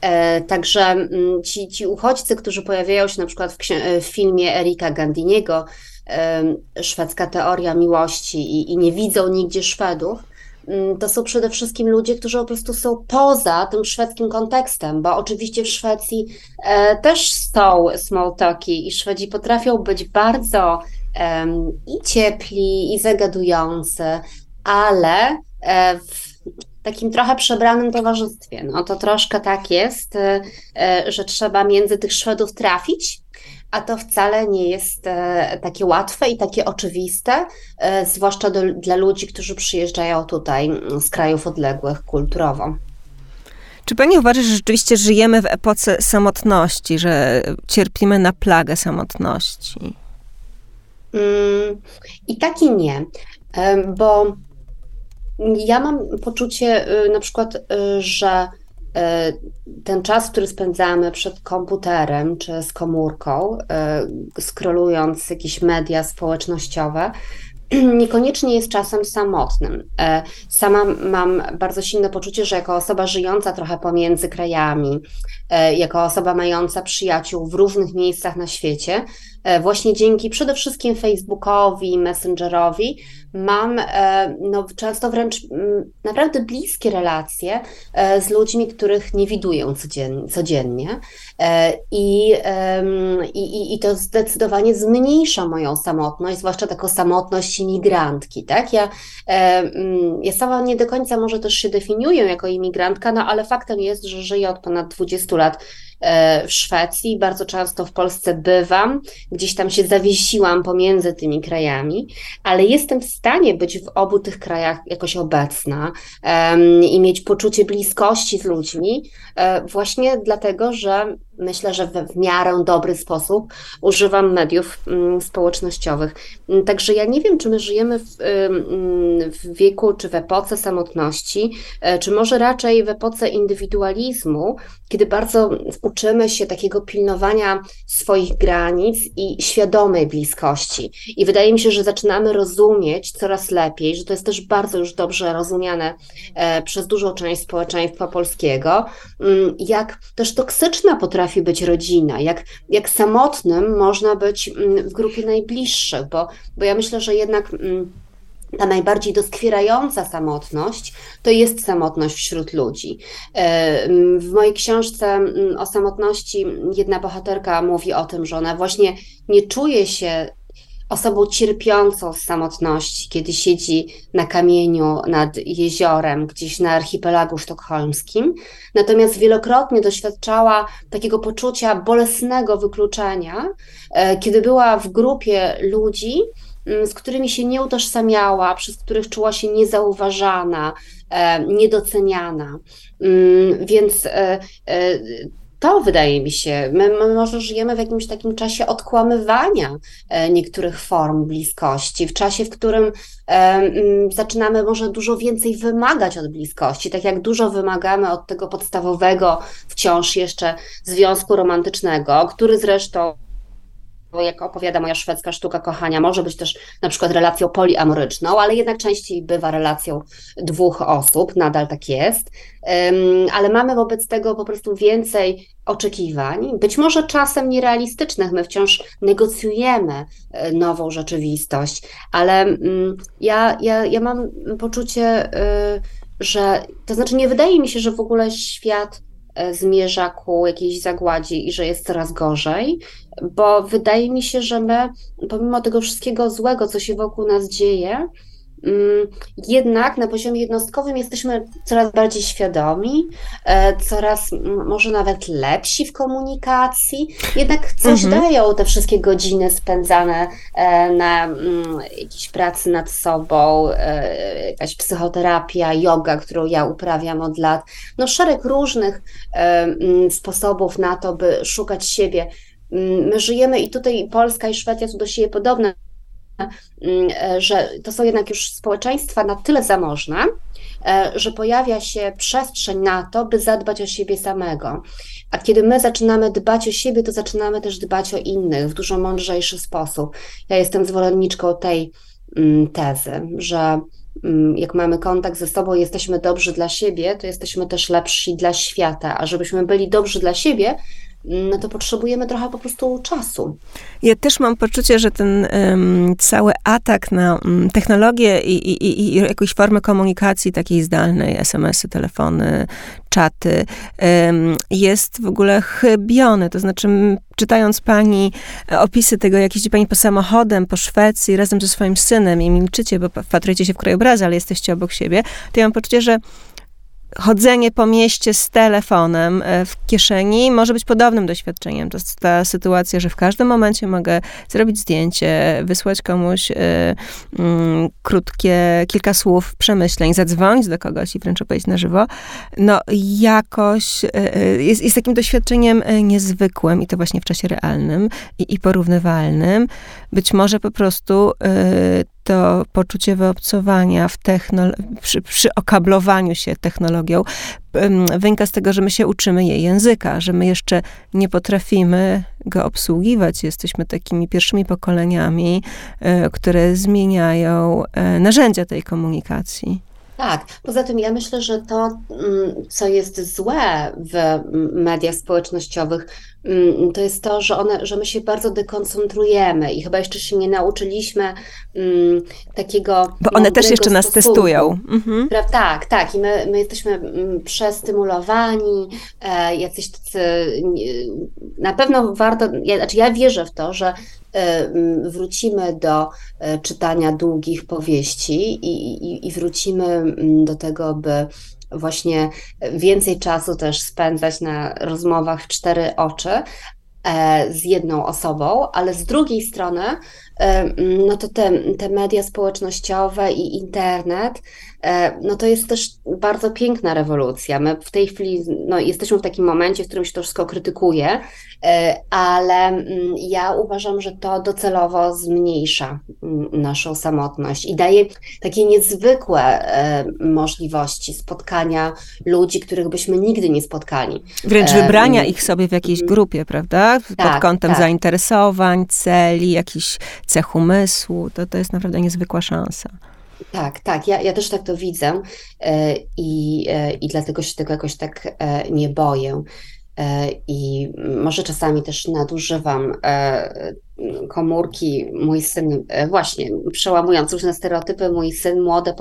E, także mm, ci, ci uchodźcy, którzy pojawiają się na przykład w, e, w filmie Erika Gandiniego, Szwedzka teoria miłości i, i nie widzą nigdzie Szwedów, mm, to są przede wszystkim ludzie, którzy po prostu są poza tym szwedzkim kontekstem, bo oczywiście w Szwecji e, też są small talki i Szwedzi potrafią być bardzo i ciepli, i zagadujący, ale w takim trochę przebranym towarzystwie. No to troszkę tak jest, e, e, że trzeba między tych Szwedów trafić, a to wcale nie jest e, takie łatwe i takie oczywiste, zwłaszcza do, dla ludzi, którzy przyjeżdżają tutaj mm, z krajów odległych kulturowo. Czy pani uważa, że rzeczywiście żyjemy w epoce samotności, że cierpimy na plagę samotności? Mm, I tak i nie, bo ja mam poczucie y, na przykład, y, że y, ten czas, który spędzamy przed komputerem czy z komórką, skrolując jakieś media społecznościowe, niekoniecznie jest czasem samotnym. Sama mam bardzo silne poczucie, że jako osoba żyjąca trochę pomiędzy krajami, jako osoba mająca przyjaciół w różnych miejscach na świecie, właśnie dzięki przede wszystkim Facebookowi, Messengerowi, mam no, często wręcz mm, naprawdę bliskie relacje z ludźmi, których nie widuję codziennie. I, i, I to zdecydowanie zmniejsza moją samotność, zwłaszcza taką samotność imigrantki, tak? Ja, mm, ja sama nie do końca może też się definiuję jako imigrantka, no ale faktem jest, że żyję od ponad 20 lat E, w Szwecji, bardzo często w Polsce bywam, gdzieś tam się zawiesiłam pomiędzy tymi krajami, ale jestem w stanie być w obu tych krajach jakoś obecna i mieć poczucie bliskości z ludźmi, um, właśnie dlatego, że myślę, że w, miarę dobry sposób używam mediów um, społecznościowych. Także ja nie wiem, czy my żyjemy w, w wieku czy w epoce samotności, e, czy może raczej w epoce indywidualizmu, kiedy bardzo uczymy się takiego pilnowania swoich granic i świadomej bliskości. I wydaje mi się, że zaczynamy rozumieć coraz lepiej, że to jest też bardzo już dobrze rozumiane e, przez dużą część społeczeństwa polskiego, mm, jak też toksyczna potrafi być rodzina, jak, jak samotnym można być mm, w grupie najbliższych, bo, bo ja myślę, że jednak mm, ta najbardziej doskwierająca samotność to jest samotność wśród ludzi. E, w mojej książce o samotności jedna bohaterka mówi o tym, że ona właśnie nie czuje się osobą cierpiącą z samotności, kiedy siedzi na kamieniu nad jeziorem, gdzieś na archipelagu sztokholmskim. Natomiast wielokrotnie doświadczała takiego poczucia bolesnego wykluczenia, e, kiedy była w grupie ludzi, Mm, z którymi się nie utożsamiała, przez których czuła się niezauważana, e, niedoceniana. Mm, więc e, to wydaje mi się, my, my, może żyjemy w jakimś takim czasie odkłamywania niektórych form bliskości, w czasie, w którym mm, zaczynamy może dużo więcej wymagać od bliskości, tak jak dużo wymagamy od tego podstawowego wciąż jeszcze związku romantycznego, który zresztą jak opowiada moja szwedzka sztuka kochania, może być też na przykład relacją poliamoryczną, ale jednak częściej bywa relacją dwóch osób, nadal tak jest. Ale mamy wobec tego po prostu więcej oczekiwań, być może czasem nierealistycznych. My wciąż negocjujemy e, nową rzeczywistość, ale mm, ja, ja, ja mam poczucie, e, że to znaczy nie wydaje mi się, że w ogóle świat zmierza ku jakiejś zagładzie i że jest coraz gorzej, bo wydaje mi się, że my, pomimo tego wszystkiego złego, co się wokół nas dzieje, jednak na poziomie jednostkowym jesteśmy coraz bardziej świadomi, e, coraz może nawet lepsi w komunikacji, jednak coś mhm. dają te wszystkie godziny spędzane e, na mm, jakiejś pracy nad sobą, e, jakaś psychoterapia, yoga, którą ja uprawiam od lat. No szereg różnych mm, sposobów na to, by szukać siebie. My żyjemy i tutaj Polska i Szwecja są do siebie podobne Mm, że to są jednak już społeczeństwa na tyle zamożne, e, że pojawia się przestrzeń na to, by zadbać o siebie samego. A kiedy my zaczynamy dbać o siebie, to zaczynamy też dbać o innych w dużo mądrzejszy sposób. Ja jestem zwolenniczką tej mm, tezy, że mm, jak mamy kontakt ze sobą, jesteśmy dobrzy dla siebie, to jesteśmy też lepsi dla świata. A żebyśmy byli dobrzy dla siebie, no to potrzebujemy trochę po prostu czasu. Ja też mam poczucie, że ten um, cały atak na um, technologię i, i, i, jakąś formę komunikacji takiej zdalnej, SMS-y, telefony, czaty, um, jest w ogóle chybiony. To znaczy, czytając pani e, opisy tego, jak jeździ pani po samochodem po Szwecji razem ze swoim synem i milczycie, bo wpatrujecie się w krajobrazy, ale jesteście obok siebie, to ja mam poczucie, że chodzenie po mieście z telefonem e, w kieszeni może być podobnym doświadczeniem. To jest ta sytuacja, że w każdym momencie mogę zrobić zdjęcie, wysłać komuś y, y, krótkie, kilka słów przemyśleń, zadzwonić do kogoś i wręcz opowiedzieć na żywo. No jakoś y, jest, jest takim doświadczeniem niezwykłym i to właśnie w czasie realnym i, i porównywalnym. Być może po prostu to poczucie wyobcowania w technolo- przy, przy okablowaniu się technologią wynika z tego, że my się uczymy jej języka, że my jeszcze nie potrafimy go obsługiwać. Jesteśmy takimi pierwszymi pokoleniami, e, które zmieniają e, narzędzia tej komunikacji. Tak, poza tym ja myślę, że to, mm, co jest złe w mediach społecznościowych, to jest to, że, one, że my się bardzo dekoncentrujemy i chyba jeszcze się nie nauczyliśmy mm, takiego. Bo one też jeszcze nas testują. Mhm. Tak, tak. I my, my jesteśmy przestymulowani, e, jacyś tacy. Na pewno warto. Ja, znaczy ja wierzę w to, że E, wrócimy do e, czytania długich powieści i, i, i wrócimy do tego, by właśnie więcej czasu też spędzać na rozmowach w cztery oczy e, z jedną osobą, ale z drugiej strony, no to te, te media społecznościowe i internet E, no to jest też bardzo piękna rewolucja. My w tej chwili no, jesteśmy w takim momencie, w którym się to wszystko krytykuje, e, ale mm, ja uważam, że to docelowo zmniejsza mm, naszą samotność i daje takie niezwykłe e, możliwości spotkania ludzi, których byśmy nigdy nie spotkali. Wręcz wybrania ich sobie w jakiejś mm. grupie, prawda? Pod tak, kątem tak. zainteresowań, celi, jakichś cech umysłu. To, to jest naprawdę niezwykła szansa. Tak, tak, ja, ja też tak to widzę e, i, e, i dlatego się tego jakoś tak e, nie boję. I może czasami też nadużywam komórki. Mój syn, właśnie przełamując różne stereotypy, mój syn, młode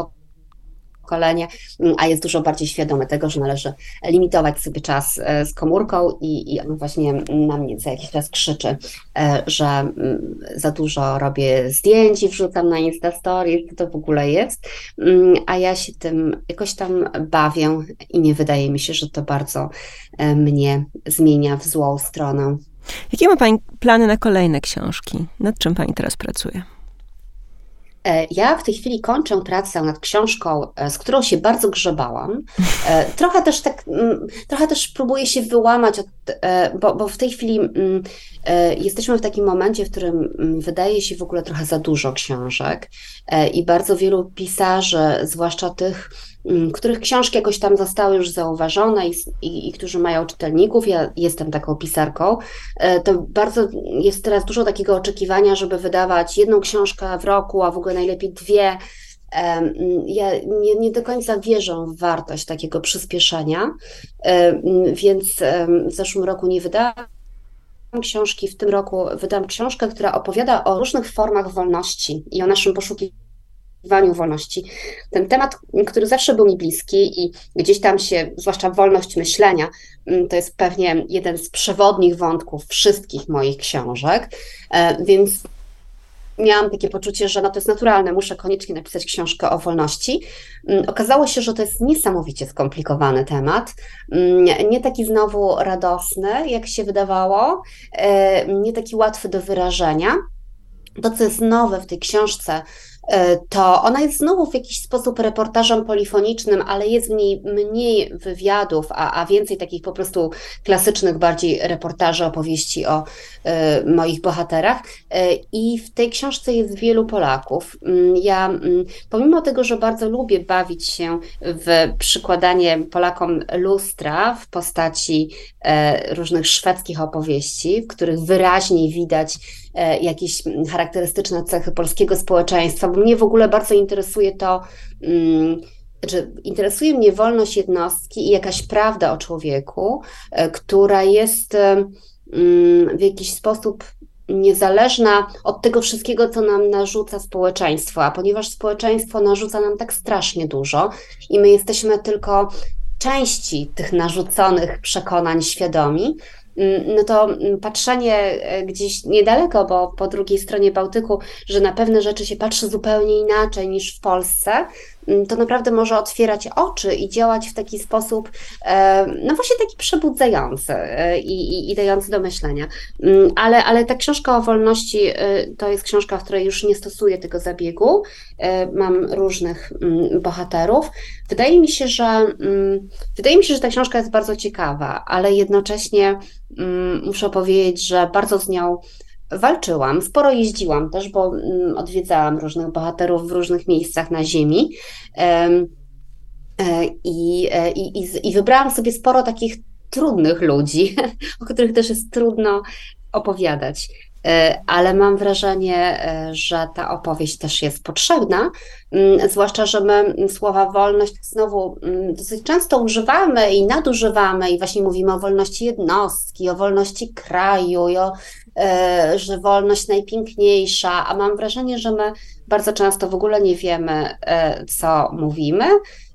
pokolenie, mm, a jest dużo bardziej świadomy tego, że należy limitować sobie czas e, z komórką i, i on właśnie na mnie co jakiś czas krzyczy, e, że mm, za dużo robię zdjęć i wrzucam na Insta Stories, to w ogóle jest, mm, a ja się tym jakoś tam bawię i nie wydaje mi się, że to bardzo e, mnie zmienia w złą stronę. Jakie ma Pani plany na kolejne książki? Nad czym Pani teraz pracuje? E, ja w tej chwili kończę pracę nad książką, e, z którą się bardzo grzebałam. E, trochę też tak, mm, trochę też próbuję się wyłamać, od, bo, bo w tej chwili mm, jesteśmy w takim momencie, w którym mm, wydaje się w ogóle trochę za dużo książek i bardzo wielu pisarzy, zwłaszcza tych, których książki jakoś tam zostały już zauważone i, i, i, którzy mają czytelników. Ja jestem taką pisarką. E, to bardzo jest teraz dużo takiego oczekiwania, żeby wydawać jedną książkę w roku, a w ogóle najlepiej dwie. Ja nie, nie, do końca wierzę w wartość takiego przyspieszenia, więc w zeszłym roku nie wydałam książki, w tym roku wydam książkę, która opowiada o różnych formach wolności i o naszym poszukiwaniu wolności. Ten temat, który zawsze był mi bliski i gdzieś tam się, zwłaszcza wolność myślenia, to jest pewnie jeden z przewodnich wątków wszystkich moich książek, e, więc miałam takie poczucie, że no to jest naturalne, muszę koniecznie napisać książkę o wolności. Mm, okazało się, że to jest niesamowicie skomplikowany temat, mm, nie taki znowu radosny, jak się wydawało, e, nie taki łatwy do wyrażenia. To, co jest nowe w tej książce, to ona jest znowu w jakiś sposób reportażem polifonicznym, ale jest w niej mniej wywiadów, a, a więcej takich po prostu klasycznych, bardziej reportaży, opowieści o y, moich bohaterach. Y, I w tej książce jest wielu Polaków. Mm, ja, y, pomimo tego, że bardzo lubię bawić się w przykładanie Polakom lustra w postaci różnych szwedzkich opowieści, w których wyraźnie widać, E, jakieś charakterystyczne cechy polskiego społeczeństwa, bo mnie w ogóle bardzo interesuje to, mm, że interesuje mnie wolność jednostki i jakaś prawda o człowieku, e, która jest e, mm, w jakiś sposób niezależna od tego wszystkiego, co nam narzuca społeczeństwo, a ponieważ społeczeństwo narzuca nam tak strasznie dużo i my jesteśmy tylko części tych narzuconych przekonań świadomi, Mm, no to mm, patrzenie e, gdzieś niedaleko, bo po drugiej stronie Bałtyku, że na pewne rzeczy się patrzy zupełnie inaczej niż w Polsce, Mm, to naprawdę może otwierać oczy i działać w taki sposób, e, no właśnie taki przebudzający e, i, i, i dający do myślenia. Mm, ale, ale ta książka o wolności to jest książka, w której już nie stosuję tego zabiegu. Mam różnych mm, bohaterów. Wydaje mi się, że wydaje mi się, że ta książka jest bardzo ciekawa, ale jednocześnie muszę powiedzieć, że bardzo z nią walczyłam, sporo jeździłam też, bo mm, odwiedzałam różnych bohaterów w różnych miejscach na Ziemi. E, e, i, i, i wybrałam sobie sporo takich trudnych ludzi, o których też jest trudno opowiadać. E, ale mam wrażenie, że ta opowieść też jest potrzebna, mm, zwłaszcza, że my słowa wolność znowu mm, dosyć często używamy i nadużywamy i właśnie mówimy o wolności jednostki, o wolności kraju i o E, że wolność najpiękniejsza, a mam wrażenie, że my bardzo często w ogóle nie wiemy, e, co mówimy,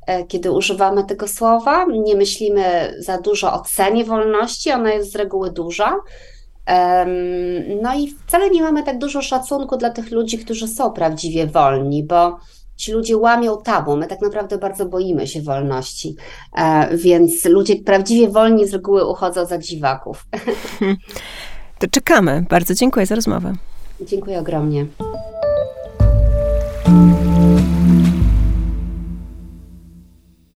e, kiedy używamy tego słowa. Nie myślimy za dużo o cenie wolności, ona jest z reguły duża. No i wcale nie mamy tak dużo szacunku dla tych ludzi, którzy są prawdziwie wolni, bo ci ludzie łamią tabu. My tak naprawdę bardzo boimy się wolności, więc ludzie prawdziwie wolni z reguły uchodzą za dziwaków. To czekamy. Bardzo dziękuję za rozmowę. Dziękuję ogromnie.